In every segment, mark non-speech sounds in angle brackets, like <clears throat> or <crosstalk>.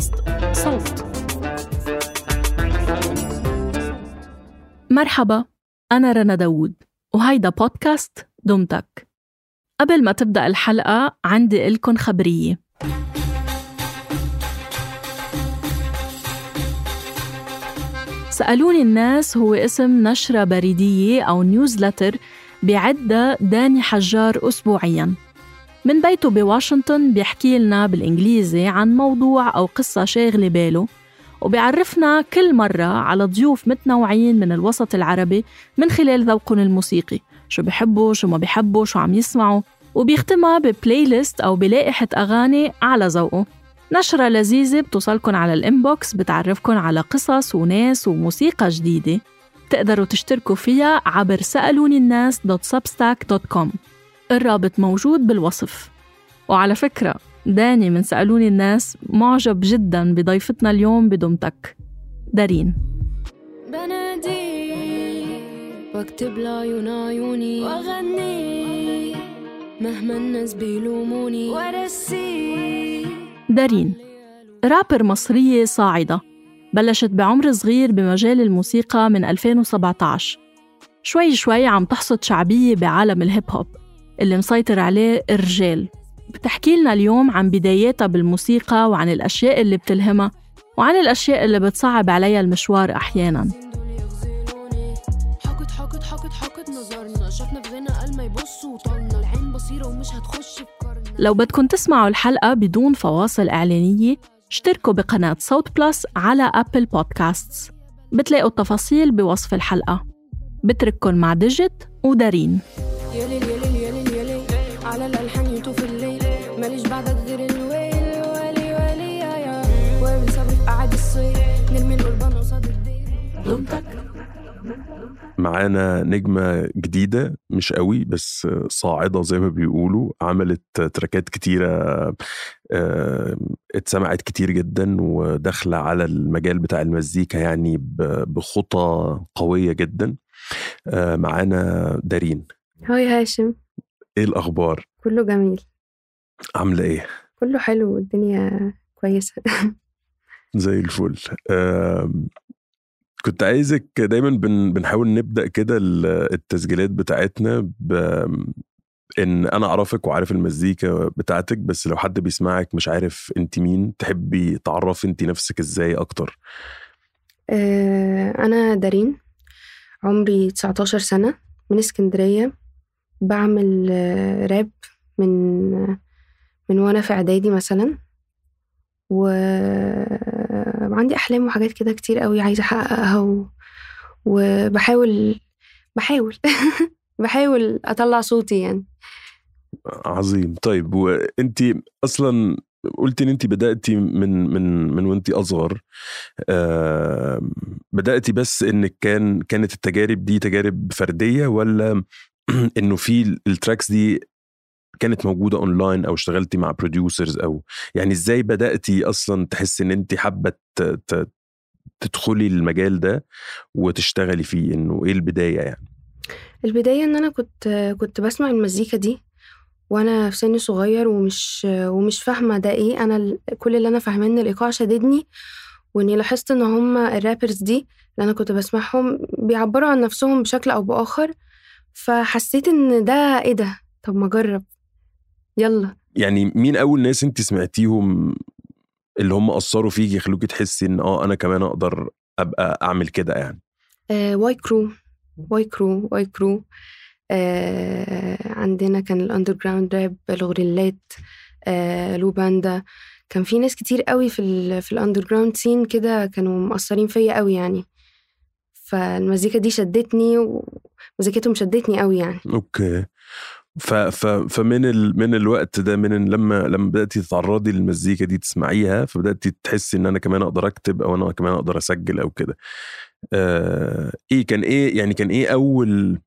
بودكاست صوت. مرحبا أنا رنا داوود وهيدا بودكاست دمتك. قبل ما تبدأ الحلقة عندي إلكن خبرية. سألوني الناس هو اسم نشرة بريدية أو نيوزلتر بيعدها داني حجار أسبوعياً. من بيته بواشنطن بيحكي لنا بالإنجليزي عن موضوع أو قصة شاغلة باله وبيعرفنا كل مرة على ضيوف متنوعين من الوسط العربي من خلال ذوقهم الموسيقي شو بحبوا شو ما بحبوا شو عم يسمعوا وبيختمها ب playlist أو بلائحة أغاني على ذوقه. نشرة لذيذة بتوصلكن على ال inbox بتعرفكن على قصص وناس وموسيقى جديدة. تقدروا تشتركوا فيها عبر سألوني الناس dot dot com الرابط موجود بالوصف. وعلى فكرة داني من سألوني الناس معجب جدا بضيفتنا اليوم بدمتك. دارين. بنادي واكتب لعيون عيوني. وأغني مهما الناس بيلوموني. وارسي دارين. رابر مصرية صاعدة. بلشت بعمر صغير بمجال الموسيقى من 2017 شوي شوي عم تحصد شعبية بعالم ال hip hop. اللي مسيطر عليه الرجال. بتحكي لنا اليوم عن بداياتها بالموسيقى وعن الأشياء اللي بتلهمها وعن الأشياء اللي بتصعب عليها المشوار أحياناً. لو بدكم تسمعوا الحلقة بدون فواصل إعلانية اشتركوا بقناة صوت Plus على Apple Podcasts. بتلاقوا التفاصيل بوصف الحلقة. بترككن مع ديجيت ودارين. يا ليل على الألحان يطوف الليل. ماليش بعدك غير الويل ولي ولي يا يا. وابن صبري في قعد الصيف نرمي القربان قصاد الدير. معانا نجمة جديدة مش قوي بس صاعدة زي ما بيقولوا. عملت تراكات كتيرة آه، اتسمعت كتير جدا وداخلة على المجال بتاع المزيكا يعني بخطى قوية جدا. آه، معانا دارين. هاي هاشم. إيه الأخبار؟ كله جميل. عاملة إيه؟ كله حلو والدنيا كويسة. <laughs> زي الفل. آم، كنت عايزك دايما بن بنحاول نبدأ كده ال- التسجيلات بتاعتنا ب إن أنا أعرفك وعارف المزيكا بتاعتك بس لو حد بيسمعك مش عارف أنت مين تحبي تعرفي أنت نفسك إزاي أكتر؟ آه، أنا دارين. عمري 19 سنة من اسكندرية. بعمل آه، راب من من وأنا في إعدادي مثلا. وعندي أحلام وحاجات كده كتير قوي عايزة أحققها و... وبحاول بحاول <laughs> بحاول أطلع صوتي يعني. عظيم. طيب وأنت أصلا قلتي إن أنت بدأتي من من من وأنت أصغر. آم، بدأتي بس انك كان كانت التجارب دي تجارب فردية ولا <clears throat> انه في ال tracks دي كانت موجودة اونلاين أو اشتغلتي مع producers أو يعني إزاي بدأتي أصلا تحسي إن انت حابة تدخلي المجال ده وتشتغلي فيه؟ إنه إيه البداية يعني؟ البداية إن أنا كنت كنت بسمع المزيكا دي وأنا في سن صغير ومش ومش فاهمة ده أنا ال- كل اللي أنا فاهماه إن الإيقاع شددني وإني لاحظت إن هما الرابرز دي اللي أنا كنت بسمعهم بيعبروا عن نفسهم بشكل أو بآخر فحسيت إن ده إيه ده؟ طب ما أجرب. يلا. يعني مين أول ناس انت سمعتيهم اللي هم اثروا فيكي يخلوكي تحسي إن آه أنا كمان أقدر أبقى أعمل كده يعني؟ آه Y Crew. Y Crew Y Crew. آه عندنا كان ال underground rap الغريلات آه لو باندا كان في ناس كتير قوي في ال في ال underground scene كده كانوا مأثرين فيا قوي يعني. فالمزيكا دي شدتني ومزيكتهم شدتني قوي يعني. okay. ف ف فمن ال من الوقت ده من لما لما بدأتي تتعرضي للمزيكا دي تسمعيها فبدأتي تحسي إن أنا كمان أقدر أكتب أو أنا كمان أقدر أسجل أو كده. آه إيه كان إيه يعني كان إيه أول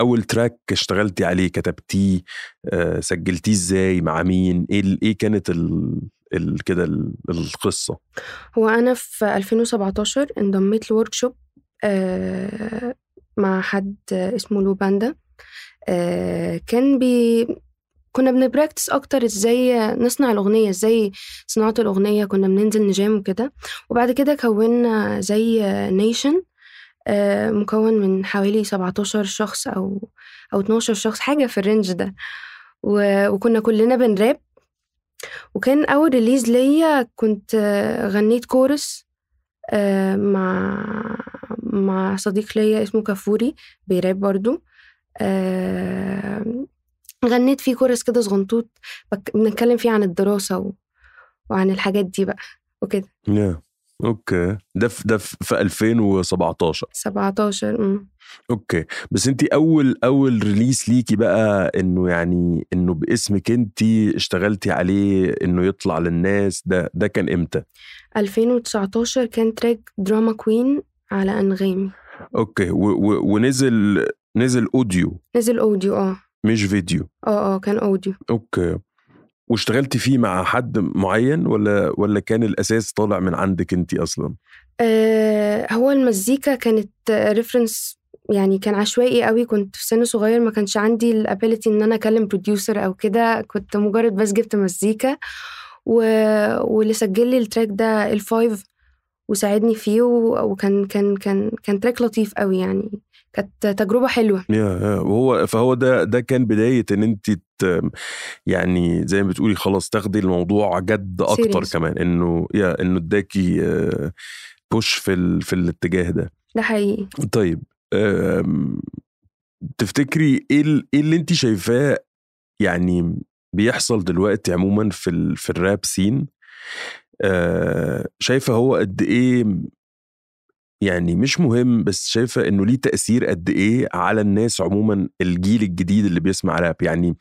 أول track اشتغلتي عليه؟ كتبتيه؟ آه سجلتيه إزاي؟ مع مين؟ إيه إيه كانت ال ال كده ال- القصة؟ هو أنا في 2017 انضميت ل workshop مع حد اسمه لو باندا آه كان بي كنا بن practice أكتر إزاي نصنع الأغنية إزاي صناعة الأغنية كنا بننزل ن jam وكده. وبعد كده كونا Z Nation مكون من حوالي 17 شخص أو أو 12 شخص حاجة في ال range ده. وكنا كلنا بنراب وكان أول release ليا كنت آه، غنيت كورس آه، مع مع صديق ليا اسمه كافوري بيراب برضو. آه، غنيت فيه كورس كده صغنطوط بنتكلم فيه عن الدراسة و... وعن الحاجات دي بقى وكده. yeah okay. ده في ده في في 2017 17 امم okay. بس انت أول أول release ليكي بقى إنه يعني إنه باسمك انت اشتغلتي عليه إنه يطلع للناس ده ده كان إمتى؟ 2019 كان track Drama Queen على أنغامي. okay. و و ونزل نزل أوديو. نزل أوديو آه. مش فيديو. آه آه كان أوديو. أوكي. واشتغلتي فيه مع حد معين ولا ولا كان الأساس طالع من عندك انت أصلا؟ آه هو المزيكا كانت reference يعني كان عشوائي قوي كنت في سن صغير ما كانش عندي ال ability إن أنا أكلم producer أو كده كنت مجرد بس جبت مزيكا و... واللي سجل لي ال track ده الفايف وساعدني فيه و... وكان كان كان كان track لطيف قوي يعني. كانت تجربة حلوة. يا وهو فهو ده ده كان بداية إن انت يعني زي ما بتقولي خلاص تاخدي الموضوع جد أكتر Serious. كمان إنه يا إنه اداكي بوش في ال في الاتجاه ده. ده حقيقي. طيب أم، تفتكري إيه إيه اللي انت شايفاه يعني بيحصل دلوقتي عموما في ال في الراب سين آه، شايفة هو قد إيه يعني مش مهم بس شايفة إنه ليه تأثير قد إيه على الناس عموما الجيل الجديد اللي بيسمع راب؟ يعني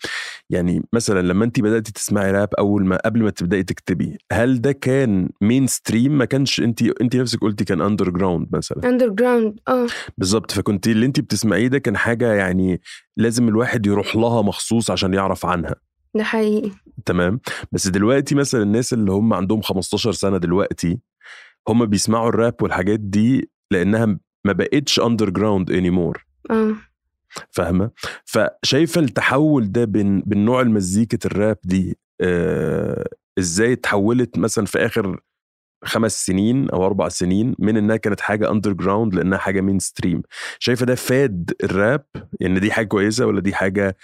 يعني مثلا لما انت بداتي تسمعي راب أول ما قبل ما تبدأي تكتبي هل ده كان mainstream ما كانش انت انت نفسك قلتي كان اندر جراوند مثلا. اندر جراوند آه. بالظبط فكنت اللي انت بتسمعيه ده كان حاجة يعني لازم الواحد يروح لها مخصوص عشان يعرف عنها. ده حقيقي. تمام؟ بس دلوقتي مثلا الناس اللي هم عندهم 15 سنة دلوقتي هم بيسمعوا الراب والحاجات دي لأنها ما بقتش underground anymore آه. فاهمة؟ فشايفة التحول ده بين بين نوع المزيكة الراب دي آه إزاي اتحولت مثلا في آخر خمس سنين أو أربع سنين من إنها كانت حاجة underground لأنها حاجة mainstream شايفة ده فاد الراب؟ ان دي حاجة كويسة ولا دي حاجة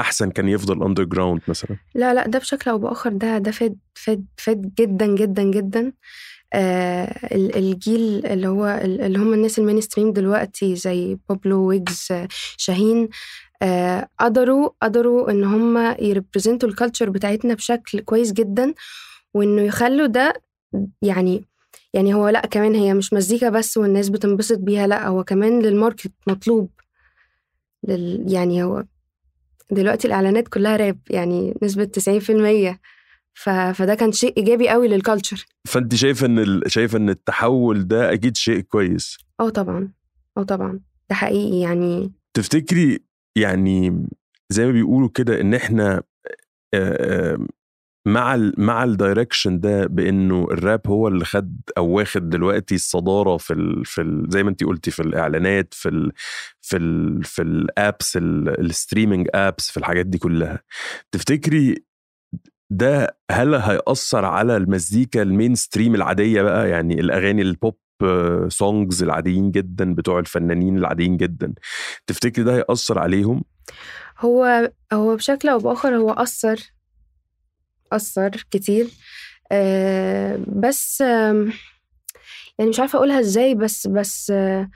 أحسن كان يفضل underground مثلا؟ لا لا ده بشكل أو بآخر ده ده فاد فاد فاد جدا جدا جدا. آه ال- الجيل اللي هو ال- اللي هم الناس ال mainstream دلوقتي زي بابلو وويجز شاهين آه قدروا قدروا إن هم ي represent وا ال culture بتاعتنا بشكل كويس جدا وإنه يخلوا ده يعني يعني هو لأ كمان هي مش مزيكا بس والناس بتنبسط بيها لأ هو كمان لل market مطلوب. لل يعني هو دلوقتي الإعلانات كلها راب يعني نسبة 90% ف... فده كان شيء إيجابي قوي لل culture فأنت شايفة إن ال... شايفة إن التحول ده أكيد شيء كويس. آه طبعا آه طبعا ده حقيقي يعني. تفتكري يعني زي ما بيقولوا كده إن إحنا آه، آه، مع ال مع ال direction ده بإنه الراب هو اللي خد أو واخد دلوقتي الصدارة في ال في ال زي ما أنت قلتي في الإعلانات في ال في ال في ال apps ال streaming apps في الحاجات دي كلها. تفتكري ده هل هيأثر على المزيكا ال mainstream العادية بقى؟ يعني الأغاني ال pop songs العاديين جدا بتوع الفنانين العاديين جدا. تفتكري ده هيأثر عليهم؟ هو هو بشكل أو بآخر هو أثر أثر كتير. آه بس آم، يعني مش عارفة أقولها إزاي بس بس آه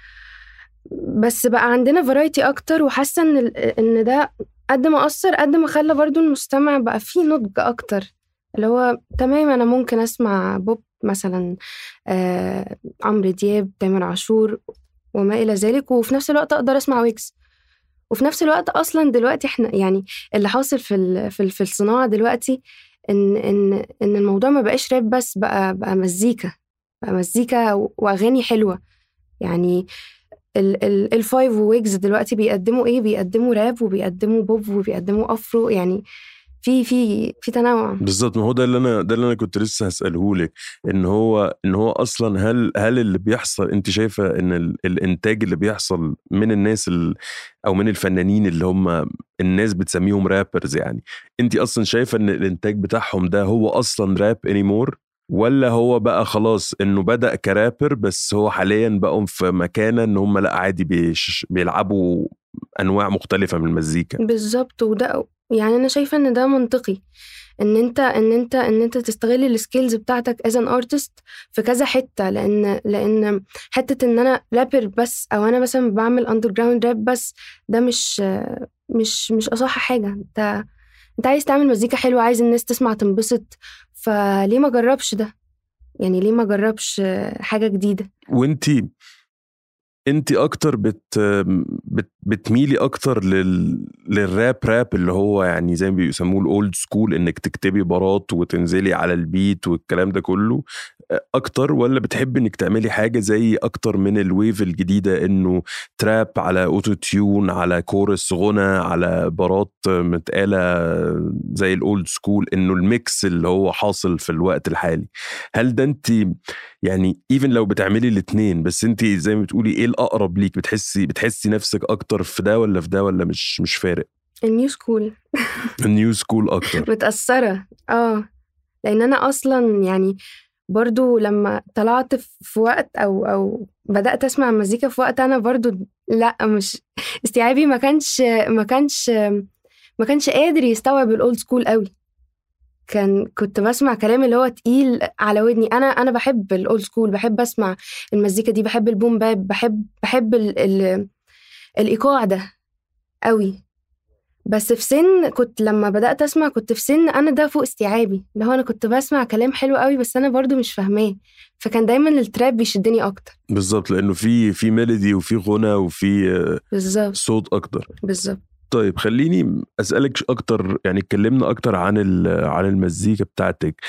بس بقى عندنا variety أكتر وحاسة إن ال- إن ده قد ما أثر قد ما خلى برضو المستمع بقى فيه نضج أكتر. اللي هو تمام أنا ممكن أسمع بوب مثلا آه عمرو دياب تامر عاشور وما إلى ذلك وفي نفس الوقت أقدر أسمع ويجز. وفي نفس الوقت أصلا دلوقتي إحنا يعني اللي حاصل في ال- في ال- في الصناعة دلوقتي إن إن إن الموضوع ما بقاش راب بس بقى بقى مزيكا بقى مزيكا و- وأغاني حلوة. يعني الفايف وويجز دلوقتي بيقدموا إيه؟ بيقدموا راب وبيقدموا بوب وبيقدموا afro يعني في في في تنوع. بالظبط ما هو ده اللي أنا ده اللي أنا كنت لسه هسأله لك إن هو إن هو أصلا هل هل اللي بيحصل أنت شايفة إن ال- الإنتاج اللي بيحصل من الناس ال أو من الفنانين اللي هم الناس بتسميهم rappers يعني أنت أصلا شايفة إن الإنتاج بتاعهم ده هو أصلا rap anymore ولا هو بقى خلاص إنه بدأ كرابر بس هو حاليا بقوا في مكانة إن هم لأ عادي بيش بيلعبوا أنواع مختلفة من المزيكا. بالظبط وده يعني أنا شايفة إن ده منطقي. إن أنت إن أنت إن أنت تستغل ال skills بتاعتك as an artist في كذا حتة لأن لأن حتة إن أنا رابر بس أو أنا مثلا بعمل underground rap بس ده مش مش مش أصح حاجة. أنت أنت عايز تعمل مزيكا حلوة عايز الناس تسمع تنبسط فليه ما جربش ده؟ يعني ليه ما جربش حاجة جديدة؟ وانت انت أكتر بت, بت بتميلي أكتر لل لل rap rap اللي هو يعني زي ما بيسموه ال old school إنك تكتبي bars ات وتنزلي على ال beat والكلام ده كله أكتر ولا بتحبي إنك تعملي حاجة زي أكتر من ال wave الجديدة؟ إنه trap على auto-tune على كورس غنى على bars ات متقالة زي ال old school إنه ال mix اللي هو حاصل في الوقت الحالي. هل ده انت يعني even لو بتعملي الاثنين بس انت زي ما بتقولي إيه الأقرب ليك؟ بتحسي بتحسي نفسك أكتر في ده ولا في ده ولا مش مش فارق؟ النيو سكول النيو سكول أكتر. <laughs> متأثرة. آه. لأن أنا أصلا يعني برضو لما طلعت في وقت أو أو بدأت أسمع مزيكا في وقت أنا برضو لأ مش <laughs> استيعابي ما كانش ما كانش ما كانش قادر يستوعب ال old school قوي كان كنت بسمع كلام اللي هو تقيل على ودني. أنا أنا بحب ال old school بحب أسمع المزيكا دي بحب ال boom bap بحب بحب ال ال الإيقاع ده قوي بس في سن كنت لما بدأت أسمع كنت في سن أنا ده فوق استيعابي اللي هو أنا كنت بسمع كلام حلو قوي بس أنا برضو مش فاهماه فكان دايما ال trap بيشدني أكتر. بالظبط لأنه في في melody وفي غنى وفي بالظبط. صوت أكتر. بالظبط. طيب خليني أسألك أكتر يعني اتكلمنا أكتر عن عن المزيكا بتاعتك.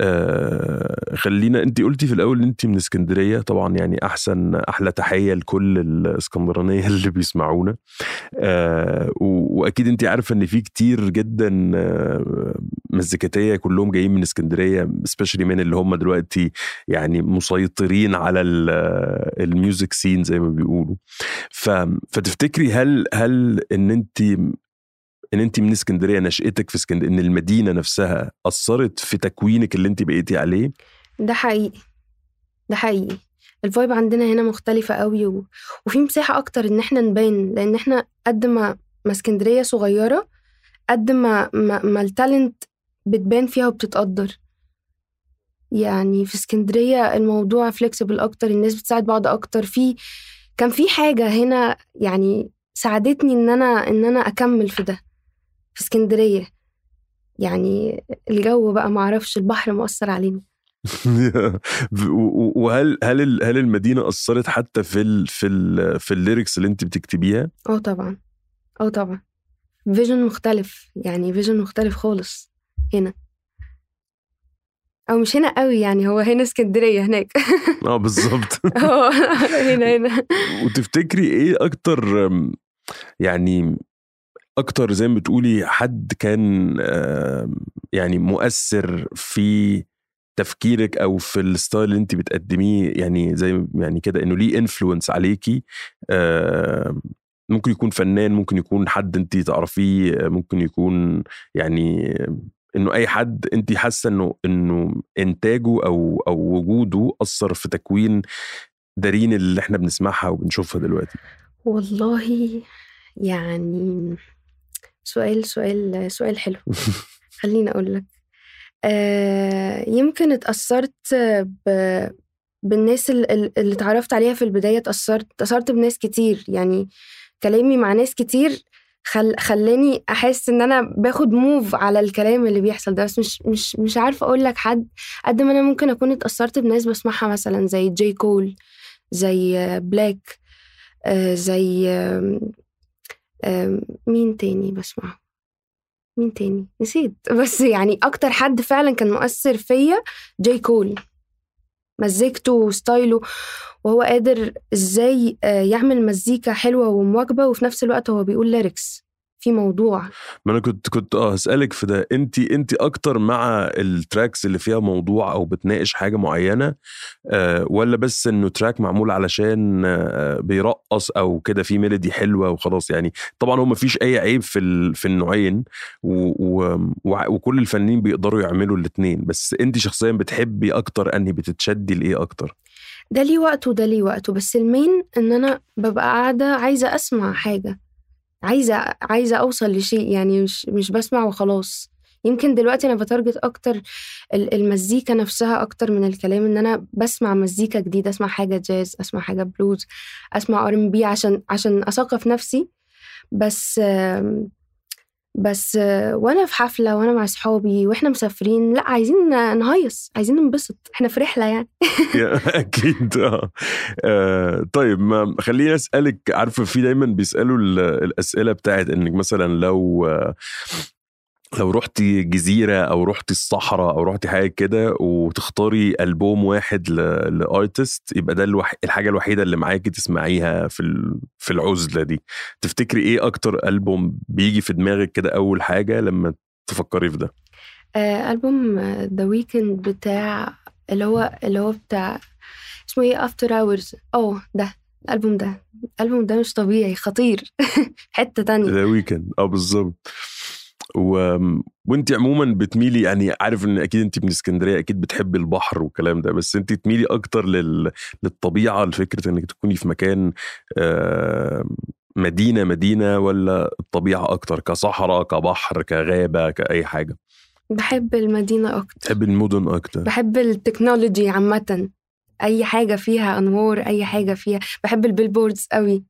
آه خلينا أنت قلتي في الأول إن أنت من اسكندرية طبعا يعني أحسن أحلى تحية لكل الإسكندرانية <laughs> اللي بيسمعونا. آه وأكيد أنت عارفة إن في كتير جدا آه مزيكاتية كلهم جايين من اسكندرية specially من اللي هم دلوقتي يعني مسيطرين على ال music scene زي ما بيقولوا. فتفتكري هل هل إن أنت إن انت من اسكندرية نشأتك في اسكندريه إن المدينة نفسها أثرت في تكوينك اللي انت بقيتي عليه؟ ده حقيقي. ده حقيقي. ال vibe عندنا هنا مختلفة قوي و... وفي مساحة أكتر إن إحنا نبان لأن إحنا قد ما ما اسكندرية صغيرة قد ما ما, ما ال talent بتبان فيها وبتتقدر. يعني في اسكندرية الموضوع flexible أكتر الناس بتساعد بعض أكتر. في كان في حاجة هنا يعني ساعدتني إن أنا إن أنا أكمل في ده في اسكندرية. يعني الجو بقى معرفش البحر مؤثر علينا. <laughs> وهل هل هل المدينة أثرت حتى في ال في ال في ال lyrics اللي أنت بتكتبيها؟ آه طبعا. آه طبعا. vision مختلف. يعني vision مختلف خالص هنا. أو مش هنا قوي يعني هو هنا اسكندرية هناك. آه بالظبط. <laughs> آه هنا هنا. <laughs> وتفتكري إيه أكتر يعني أكتر زي ما بتقولي حد كان يعني مؤثر في تفكيرك أو في ال style اللي أنت بتقدميه يعني زي يعني كده إنه ليه influence عليكي ممكن يكون فنان ممكن يكون حد أنت تعرفيه ممكن يكون يعني إنه أي حد أنت حاسة إنه إنه إنتاجه أو أو وجوده أثر في تكوين دارين اللي إحنا بنسمعها وبنشوفها دلوقتي. والله يعني سؤال سؤال سؤال حلو. <laughs> خليني أقول لك. آه يمكن اتأثرت ب... بالناس اللي اتعرفت عليها في البداية اتأثرت اتأثرت بناس كتير. يعني كلامي مع ناس كتير خل... خلاني أحس إن أنا باخد موف على الكلام اللي بيحصل ده. بس مش مش مش عارفة أقول لك حد قد ما أنا ممكن أكون اتأثرت بناس بسمعها مثلا زي J. Cole زي 6LACK زي آه آه مين تاني بسمعه؟ مين تاني؟ نسيت. <laughs> بس يعني أكتر حد فعلا كان مؤثر فيا J. Cole. مزيكته و style ه وهو قادر إزاي يعمل مزيكا حلوة ومواكبة وفي نفس الوقت هو بيقول lyrics في موضوع. ما أنا كنت كنت آه هسألك في ده. انت انت أكتر مع ال tracks اللي فيها موضوع أو بتناقش حاجة معينة آه ولا بس إنه track معمول علشان آه بيرقص أو كده في melody حلوة وخلاص؟ يعني طبعا هو مفيش أي عيب في ال- في النوعين و و وع- وكل الفنانين بيقدروا يعملوا الاتنين. بس انت شخصيا بتحبي أكتر أنهي؟ بتتشدي لإيه أكتر؟ ده ليه وقته وده ليه وقته بس ال main إن أنا ببقى قاعدة عايزة أسمع حاجة. عايزة عايزة أوصل لشيء يعني مش مش بسمع وخلاص. يمكن دلوقتي أنا ب target أكتر ال- المزيكا نفسها أكتر من الكلام إن أنا بسمع مزيكا جديدة أسمع حاجة جاز أسمع حاجة بلوز أسمع R&B عشان عشان أثقف نفسي. بس آم، بس آه، وأنا في حفلة وأنا مع اصحابي وإحنا مسافرين لأ عايزين نهيص عايزين ننبسط إحنا في رحلة يعني. <laughs> أكيد آه. آه، طيب خليني أسألك عارفة في دايما بيسألوا ال- الأسئلة بتاعت إنك مثلا لو آه، لو رحتي جزيرة أو رحتي الصحراء أو رحتي حاجة كده وتختاري ألبوم واحد لأرتست يبقى ده الوح... الحاجة الوحيدة اللي معاكي تسمعيها في ال... في العزلة دي. تفتكري إيه أكتر ألبوم بيجي في دماغك كده أول حاجة لما تفكري في ده؟ آه، ألبوم The Weeknd بتاع اللي هو اللي هو بتاع اسمه إيه؟ After Hours آه ده الألبوم ده. الألبوم ده مش طبيعي خطير. <laughs> حتة تانية. The Weeknd آه بالظبط. و... وانت عموما بتميلي يعني عارف إن أكيد أنت من إسكندرية أكيد بتحبي البحر والكلام ده بس أنت تميلي أكتر لل... للطبيعة لفكرة إنك تكوني في مكان آه، مدينة مدينة ولا الطبيعة أكتر كصحراء كبحر كغابة كأي حاجة؟ بحب المدينة أكتر. تحبي المدن أكتر. بحب ال technology عامة. أي حاجة فيها أنوار أي حاجة فيها. بحب ال billboards قوي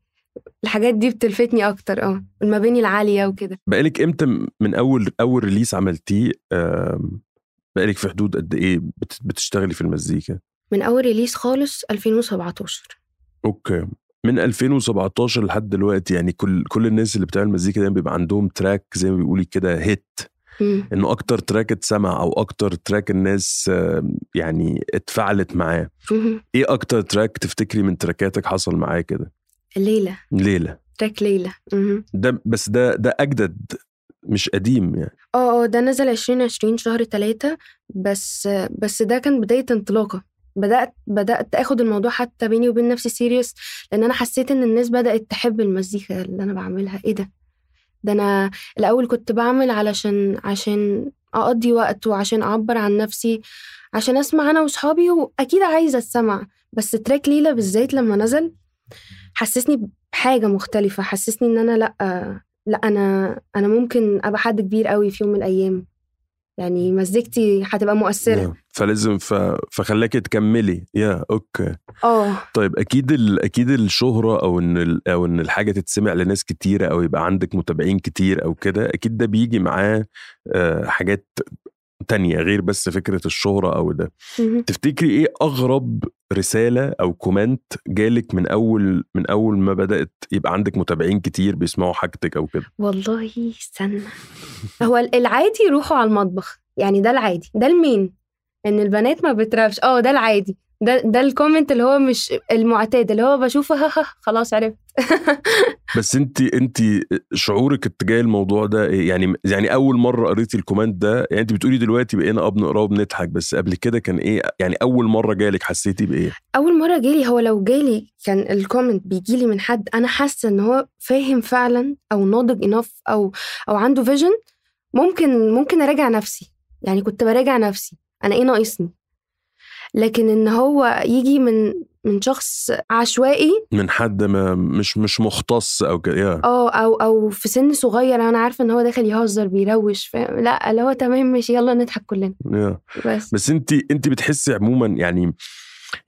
الحاجات دي بتلفتني أكتر آه المباني العالية وكده. بقالك إمتى من أول أول release عملتيه بقالك في حدود قد إيه بت... بتشتغلي في المزيكا؟ من أول release خالص 2017 okay. من 2017 لحد دلوقتي يعني كل كل الناس اللي بتعمل مزيكا دايما بيبقى عندهم track زي ما بيقولي كده hit. إنه أكتر track اتسمع أو أكتر track الناس يعني اتفاعلت معاه. إيه أكتر track تفتكري من تراكاتك حصل معاه كده؟ الليلة ليلة. track ليلة. مهم. ده بس ده ده أجدد مش قديم يعني. آه آه ده نزل 2020 شهر تلاتة بس بس ده كان بداية انطلاقة. بدأت بدأت آخد الموضوع حتى بيني وبين نفسي serious لأن أنا حسيت إن الناس بدأت تحب المزيكا اللي أنا بعملها. إيه ده؟ ده أنا الأول كنت بعمل علشان عشان أقضي وقت وعشان أعبر عن نفسي عشان أسمع أنا وصحابي وأكيد عايزة أسمع. بس track ليلى بالذات لما نزل حسسني بحاجة مختلفة حسسني إن أنا لأ لأ أنا أنا ممكن أبقى حد كبير قوي في يوم من الأيام. يعني مزيكتي هتبقى مؤثرة. يا. فلازم ف... فخلاكي تكملي. يا okay. آه. طيب أكيد ال... أكيد الشهرة أو إن ال... أو إن الحاجة تتسمع لناس كتيره أو يبقى عندك متابعين كتير أو كده أكيد ده بيجي معاه آه، حاجات تانية غير بس فكرة الشهرة أو ده. تفتكري إيه أغرب رسالة أو comment جالك من أول من أول ما بدأت يبقى عندك متابعين كتير بيسمعوا حاجتك أو كده؟ والله استنى. هو ال- العادي يروحوا على المطبخ. يعني ده العادي. ده ال main؟ إن البنات ما بترابش آه ده العادي. ده ده ال comment اللي هو مش المعتاد اللي هو بشوفه <laughs> خلاص عرفت. <laughs> بس انت انت شعورك اتجاه الموضوع ده إيه؟ يعني يعني أول مرة قريتي ال comment ده يعني انت بتقولي دلوقتي بقينا آه بنقراه وبنضحك بس قبل كده كان إيه؟ يعني أول مرة جالك حسيتي بإيه؟ أول مرة جالي هو لو جالي كان ال comment بيجيلي من حد أنا حاسة إن هو فاهم فعلا أو ناضج enough أو أو عنده vision ممكن ممكن أراجع نفسي. يعني كنت براجع نفسي. أنا إيه ناقصني؟ لكن إن هو يجي من من شخص عشوائي من حد ما مش مش مختص أو كده يا آه أو أو في سن صغير أنا عارفة إن هو داخل يهزر بيروش فاهم لأ اللي هو تمام ماشي يلا نضحك كلنا. يا بس. بس أنت أنت بتحسي عموما يعني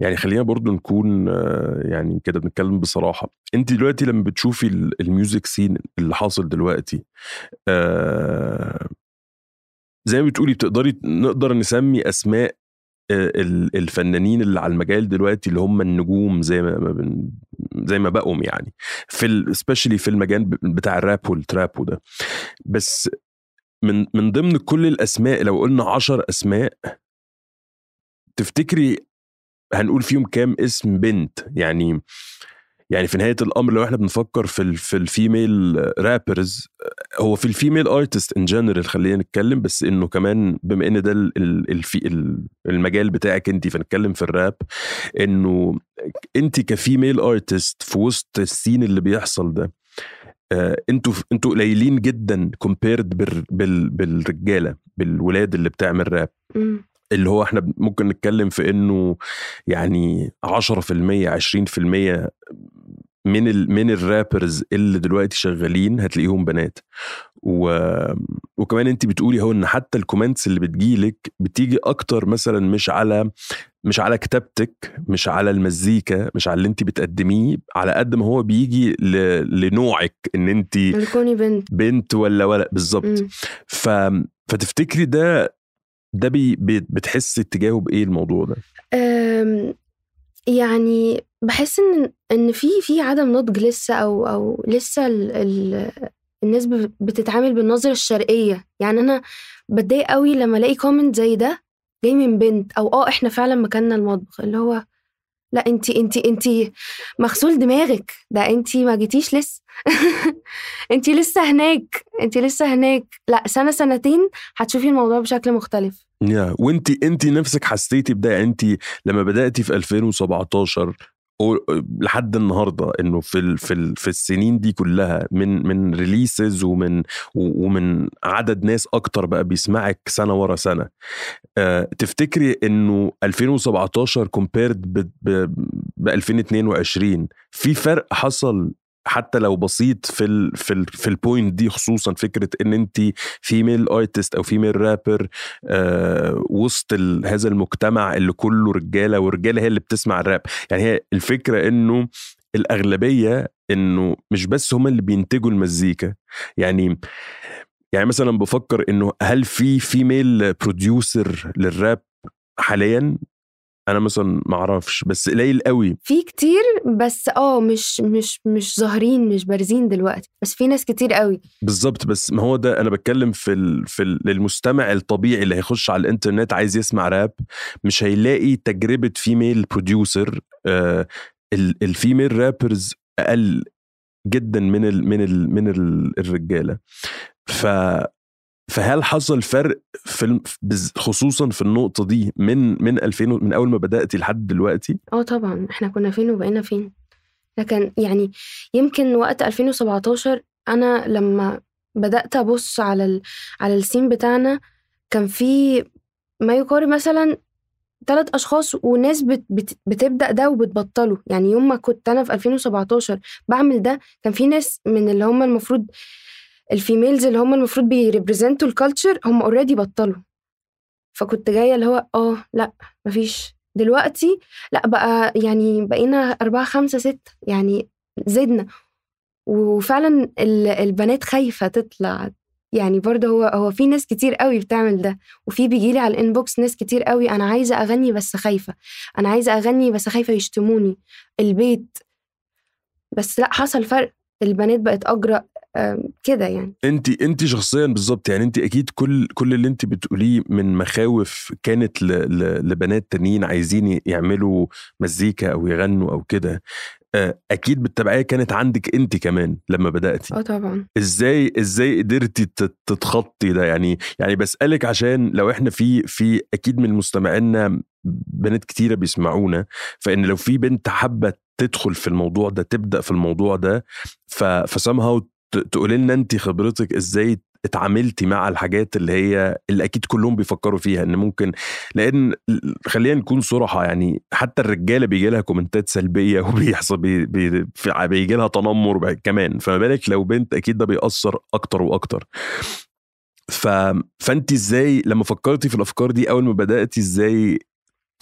يعني خلينا برضو نكون آه، يعني كده بنتكلم بصراحة. أنت دلوقتي لما بتشوفي ال- الميوزك سين اللي حاصل دلوقتي آه، زي ما بتقولي بتقدري نقدر نسمي أسماء الفنانين اللي على المجال دلوقتي اللي هم النجوم زي ما زي ما بقوا يعني. في especially في المجال بتاع ال rap وال trap وده. بس من من ضمن كل الأسماء لو قلنا عشر أسماء تفتكري هنقول فيهم كام اسم بنت؟ يعني يعني في نهاية الأمر لو إحنا بنفكر في ال في ال female rappers هو في ال female artist in general خلينا نتكلم بس إنه كمان بما إن ده ال- ال- الفي ال- المجال بتاعك انت فنتكلم في الراب إنه انت ك female artist في وسط ال scene اللي بيحصل ده آه، أنتوا أنتوا قليلين جدا compared بال بال بالرجالة بالولاد اللي بتعمل راب. اللي هو إحنا ممكن نتكلم في إنه يعني 10% 20% من ال من ال rappers اللي دلوقتي شغالين هتلاقيهم بنات. و... وكمان انت بتقولي هو إن حتى ال comments اللي بتجيلك بتيجي أكتر مثلا مش على مش على كتابتك مش على المزيكا مش على اللي انت بتقدميه على قد ما هو بيجي ل... لنوعك ان انت الكوني بنت. بنت ولا ولا بالظبط. ف... فتفتكري ده ده بي... بي... بتحس اتجاهه بإيه الموضوع ده؟ أم، يعني بحس إن إن في في عدم نضج لسه أو أو لسه ال ال الناس بتتعامل بالنظرة الشرقية. يعني أنا بتضايق قوي لما ألاقي comment زي ده جاي من بنت أو آه إحنا فعلا مكاننا المطبخ. اللي هو لا انتي انتي انتي مغسول دماغك. ده انتي ما جيتيش لسه. <laughs> انتي لسه هناك. انتي لسه هناك. لا سنة سنتين هتشوفي الموضوع بشكل مختلف. يا وانت انت نفسك حسيتي بده؟ يعني انت لما بدأتي في 2017 و- لحد النهارده إنه في ال في ال في السنين دي كلها من من releases ومن ومن عدد ناس أكتر بقى بيسمعك سنة ورا سنة. أه تفتكري إنه 2017 compared ب 2022 في فرق حصل حتى لو بسيط في ال في ال في ال point دي خصوصا فكرة إن انت female artist أو female rapper آه وسط هذا المجتمع اللي كله رجالة والرجالة هي اللي بتسمع الراب. يعني هي الفكرة إنه الأغلبية إنه مش بس هم اللي بينتجوا المزيكا. يعني يعني مثلا بفكر إنه هل في فيميل بروديوسر للراب حاليا؟ أنا مثلا ما أعرفش بس قليل قوي. في كتير بس آه مش مش مش ظاهرين مش بارزين دلوقتي بس في ناس كتير قوي. بالظبط بس ما هو ده أنا بتكلم في ال... في ال- المستمع الطبيعي اللي هيخش على الإنترنت عايز يسمع راب مش هيلاقي تجربة female producer آه ال- ال female rappers أقل جدا من ال من ال من ال الرجالة. ف فهل حصل فرق في خصوصا في النقطة دي من من 2000 و- من أول ما بدأتي لحد دلوقتي؟ آه طبعا إحنا كنا فين وبقينا فين. لكن يعني يمكن وقت 2017 أنا لما بدأت أبص على ال... على ال scene بتاعنا كان في ما يقارب مثلا ثلاث أشخاص وناس بت... بت... بتبدأ ده وبتبطله. يعني يوم ما كنت أنا في 2017 بعمل ده كان في ناس من اللي هم المفروض ال females اللي هم المفروض بي represent وا ال culture هم already بطلوا. فكنت جاية اللي هو آه لا مفيش. دلوقتي لا بقى يعني بقينا أربعة خمسة ستة يعني زدنا. وفعلا ال- البنات خايفة تطلع. يعني برضه هو هو في ناس كتير قوي بتعمل ده. وفي بيجيلي على الانبوكس ناس كتير قوي أنا عايزة أغني بس خايفة. أنا عايزة أغني بس خايفة يشتموني. البيت. بس لا حصل فرق. البنات بقت أجرأ. كده يعني. انت انت شخصيا بالظبط يعني انت أكيد كل كل اللي انت بتقوليه من مخاوف كانت ل ل لبنات تانيين عايزين يعملوا مزيكا أو يغنوا أو كده آه، أكيد بالتبعية كانت عندك انت كمان لما بدأتي. آه طبعا. إزاي إزاي قدرتي تت- تتخطي ده؟ يعني يعني بسألك عشان لو إحنا في في أكيد من مستمعينا بنات كتيرة بيسمعونا فإن لو في بنت حابة تدخل في الموضوع ده تبدأ في الموضوع ده ف فسامها تقولي لنا انت خبرتك إزاي اتعاملتي مع الحاجات اللي هي اللي أكيد كلهم بيفكروا فيها إن ممكن لأن خلينا نكون صراحة يعني حتى الرجالة بيجي لها comment ات سلبية <laughs> وبيحصل بي بي بيجي لها تنمر كمان. فما بالك لو بنت أكيد ده بيأثر أكتر وأكتر. ف... فانت إزاي لما فكرتي في الأفكار دي أول ما بدأتي إزاي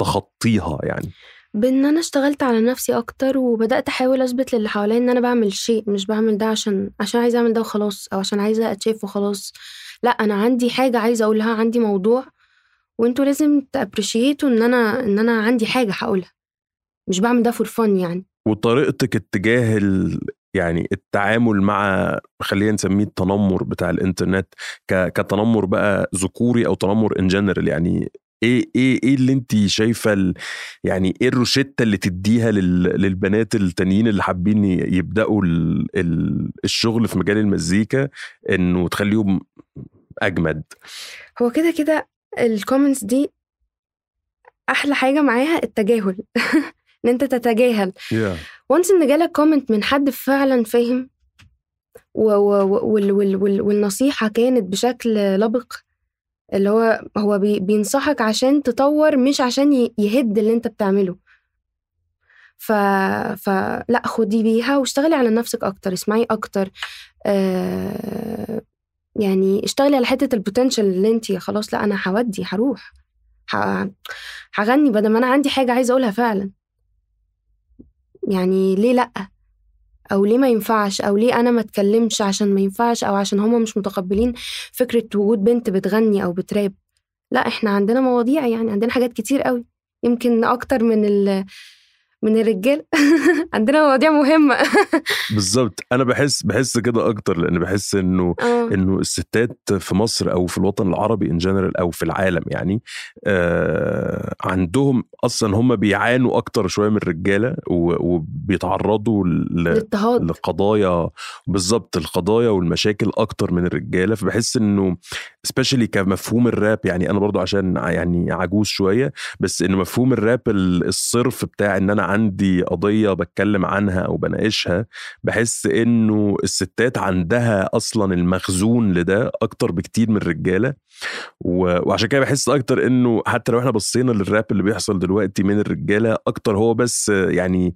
تخطيها يعني؟ بإن أنا اشتغلت على نفسي أكتر وبدأت أحاول أثبت للي حواليا إن أنا بعمل شيء مش بعمل ده عشان عشان عايزة أعمل ده وخلاص أو عشان عايزة أتشاف وخلاص. لأ أنا عندي حاجة عايزة أقولها عندي موضوع وأنتوا لازم ت appreciate وا إن أنا إن أنا عندي حاجة هقولها. مش بعمل ده for fun يعني. وطريقتك اتجاه ال... يعني التعامل مع خلينا نسميه التنمر بتاع الإنترنت ك... كتنمر بقى ذكوري أو تنمر in general يعني إيه إيه إيه اللي انت شايفة ال... يعني إيه الروشتة اللي تديها لل... للبنات التانيين اللي حابين يبدأوا ال... ال... الشغل في مجال المزيكا إنه تخليهم أجمد هو كده كده ال comments دي أحلى حاجة معاها التجاهل <laughs> إن أنت تتجاهل yeah. و unless إن جالك comment من حد فعلا فاهم و و وال وال وال والنصيحة كانت بشكل لبق اللي هو هو بي بينصحك عشان تطور مش عشان يهد اللي انت بتعمله. ف فلا خدي بيها واشتغلي على نفسك أكتر اسمعي أكتر آه يعني اشتغلي على حتة البوتنشال اللي انت خلاص لا أنا هودي هروح هغني بدل ما أنا عندي حاجة عايزة أقولها فعلا. يعني ليه لأ؟ أو ليه ما ينفعش؟ أو ليه أنا ما اتكلمش عشان ما ينفعش؟ أو عشان هما مش متقبلين فكرة وجود بنت بتغني أو بتراب. لا إحنا عندنا مواضيع يعني عندنا حاجات كتير قوي. يمكن أكتر من ال من الرجال. <laughs> عندنا مواضيع مهمة. <laughs> بالظبط. أنا بحس بحس كده أكتر لأن بحس إنه آه. إنه الستات في مصر أو في الوطن العربي ان جنرال أو في العالم يعني آه عندهم أصلا هم بيعانوا أكتر شوية من الرجالة وبيتعرضوا ل- الاضطهاد لقضايا بالظبط القضايا والمشاكل أكتر من الرجالة. فبحس إنه سبيشالي كمفهوم الراب يعني أنا برضو عشان يعني عجوز شوية بس انه مفهوم الراب ال- الصرف بتاع إن أنا عندي قضية بتكلم عنها أو بناقشها بحس إنه الستات عندها أصلا المخزون لده أكتر بكتير من الرجالة. وعشان كده بحس أكتر إنه حتى لو إحنا بصينا للراب اللي بيحصل دلوقتي من الرجالة أكتر هو بس آه، يعني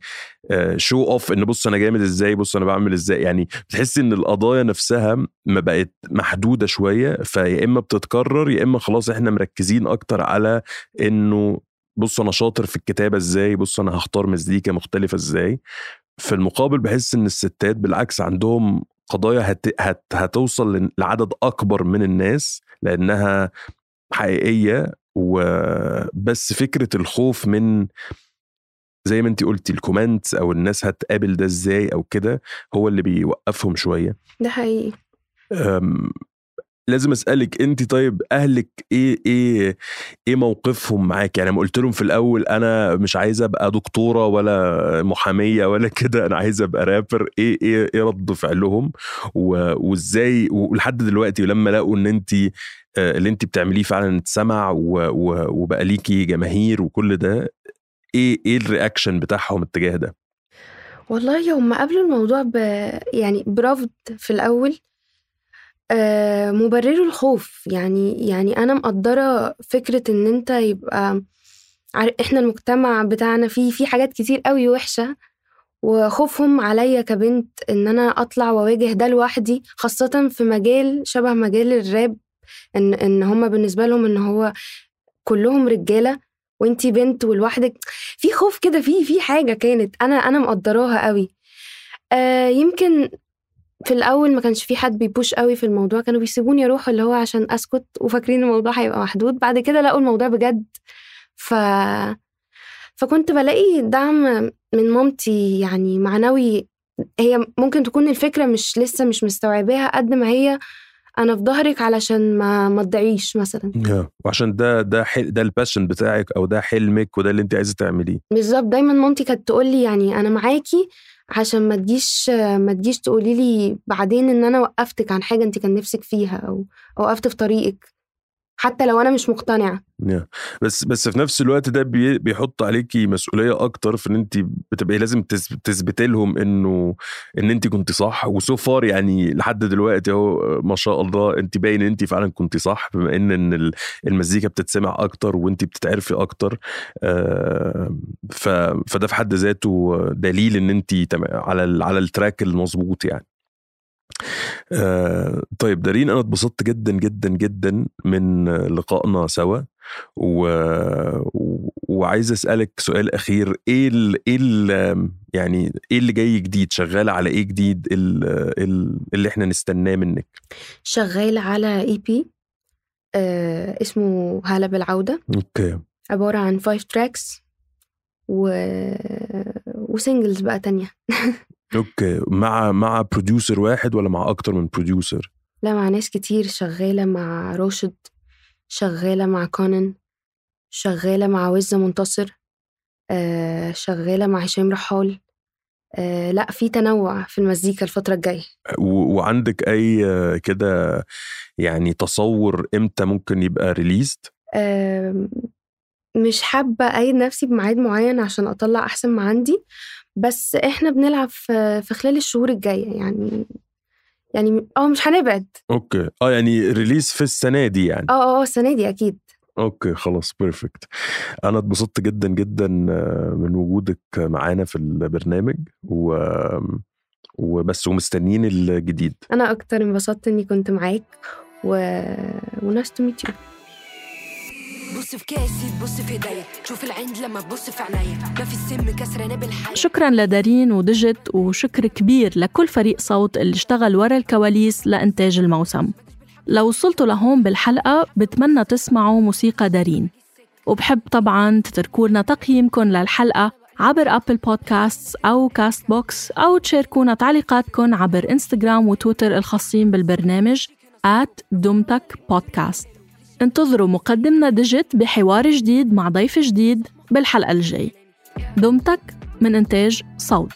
شو اوف إن بص أنا جامد إزاي بص أنا بعمل إزاي يعني بتحس إن القضايا نفسها ما بقت محدودة شوية فيا إما بتتكرر يا إما خلاص إحنا مركزين أكتر على إنه بص أنا شاطر في الكتابة إزاي بص أنا هختار مزيكا مختلفة إزاي. في المقابل بحس إن الستات بالعكس عندهم قضايا هت... هت... هتوصل لعدد أكبر من الناس لأنها حقيقية وبس فكرة الخوف من زي ما انت قلتي الكومنتس أو الناس هتقابل ده إزاي أو كده هو اللي بيوقفهم شوية. ده حقيقي. لازم أسألك أنت طيب أهلك إيه إيه إيه موقفهم معاك؟ يعني ما قلت لهم في الأول أنا مش عايز أبقى دكتورة ولا محامية ولا كده أنا عايز أبقى رابر إيه إيه إيه رد فعلهم؟ وإزاي؟ ولحد دلوقتي لما لقوا إن أنت اللي أنت بتعمليه فعلا اتسمع وبقى ليكي جماهير وكل ده إيه إيه الرياكشن بتاعهم اتجاه ده؟ والله هم قابلوا الموضوع ب يعني برفض في الأول. آه مبرروا الخوف. يعني يعني أنا مقدرة فكرة إن أنت يبقى إحنا المجتمع بتاعنا فيه في حاجات كتير قوي وحشة وخوفهم عليا كبنت إن أنا أطلع وأواجه ده لوحدي خاصة في مجال شبه مجال الراب إن إن هما بالنسبة لهم إن هو كلهم رجالة وانتي بنت ولوحدك. في خوف كده في في حاجة كانت أنا أنا مقدراها قوي. آه يمكن في الأول ما كانش في حد بيبوش قوي في الموضوع كانوا بيسيبوني أروح اللي هو عشان أسكت وفاكرين الموضوع هيبقى محدود. بعد كده لقوا الموضوع بجد. ف فكنت بلاقي دعم من مامتي يعني معنوي. هي ممكن تكون الفكرة مش لسه مش مستوعباها قد ما هي. أنا في ظهرك علشان ما ما تضيعيش مثلا. وعشان ده ده حل ده الباشن بتاعك أو ده حلمك وده اللي أنت عايزة تعمليه. بالظبط. دايما مامتي كانت تقول لي يعني أنا معاكي عشان ما تجيش ما تجيش تقولي لي بعدين إن أنا وقفتك عن حاجة انت كان نفسك فيها أو وقفت في طريقك. حتى لو أنا مش مقتنعة. بس بس في نفس الوقت ده بي بيحط عليكي مسؤولية أكتر في إن انت بتبقي لازم تثبتي لهم إنه إن انت كنت صح. و so far يعني لحد دلوقتي أهو ما شاء الله انت باين إن انت فعلا كنت صح بما إن إن المزيكا بتتسمع أكتر وانت بتتعرفي أكتر. آه فده في حد ذاته دليل إن انت على على ال track المظبوط يعني. آه طيب دارين أنا اتبسطت جدا جدا جدا من لقائنا سوا. و... وعايز أسألك سؤال أخير. إيه ال... إيه ال... يعني إيه اللي جاي جديد؟ شغاله على إيه جديد؟ ال... ال... اللي إحنا نستناه منك؟ شغاله على EP آه اسمه هلا بالعودة. Okay. عبارة عن five tracks و... و singles بقى تانية. <laughs> okay مع مع producer واحد ولا مع أكتر من producer لا مع ناس كتير شغالة مع راشد شغالة مع كونن شغالة مع وزة منتصر آه شغالة مع هشام رحال آه لا في تنوع في المزيكا الفترة الجاية. و- وعندك أي آه، كده يعني تصور إمتى ممكن يبقى released آم، مش حابة أقيد نفسي بميعاد معين عشان أطلع أحسن ما عندي. بس إحنا بنلعب في في خلال الشهور الجاية يعني يعني آه مش هنبعد. أوكي. آه يعني ريليز في السنة دي يعني. آه آه السنة دي أكيد. أوكي خلاص بيرفكت أنا اتبسطت جدا جدا آه، من وجودك معانا في البرنامج و وبس ومستنيين الجديد. أنا أكتر انبسطت إني كنت معاك و وناس تو ميت يو بص في كاسي تبص في ايديا شوف العند لما تبص في عينيا. ما في السم كسرانة بالحياة. شكرا لدارين ودجت وشكر كبير لكل فريق صوت اللي اشتغل ورا الكواليس لإنتاج الموسم. لو وصلتوا لهون بالحلقة بتمنى تسمعوا موسيقى دارين. وبحب طبعا تتركوا لنا تقييمكم للحلقة عبر أبل بودكاست أو كاست بوكس أو تشاركونا تعليقاتكم عبر إنستغرام وتويتر الخاصين بالبرنامج دمتك بودكاست انتظروا مقدمنا ديجيت بحوار جديد مع ضيف جديد بالحلقة الجاي. دمتك من إنتاج صوت.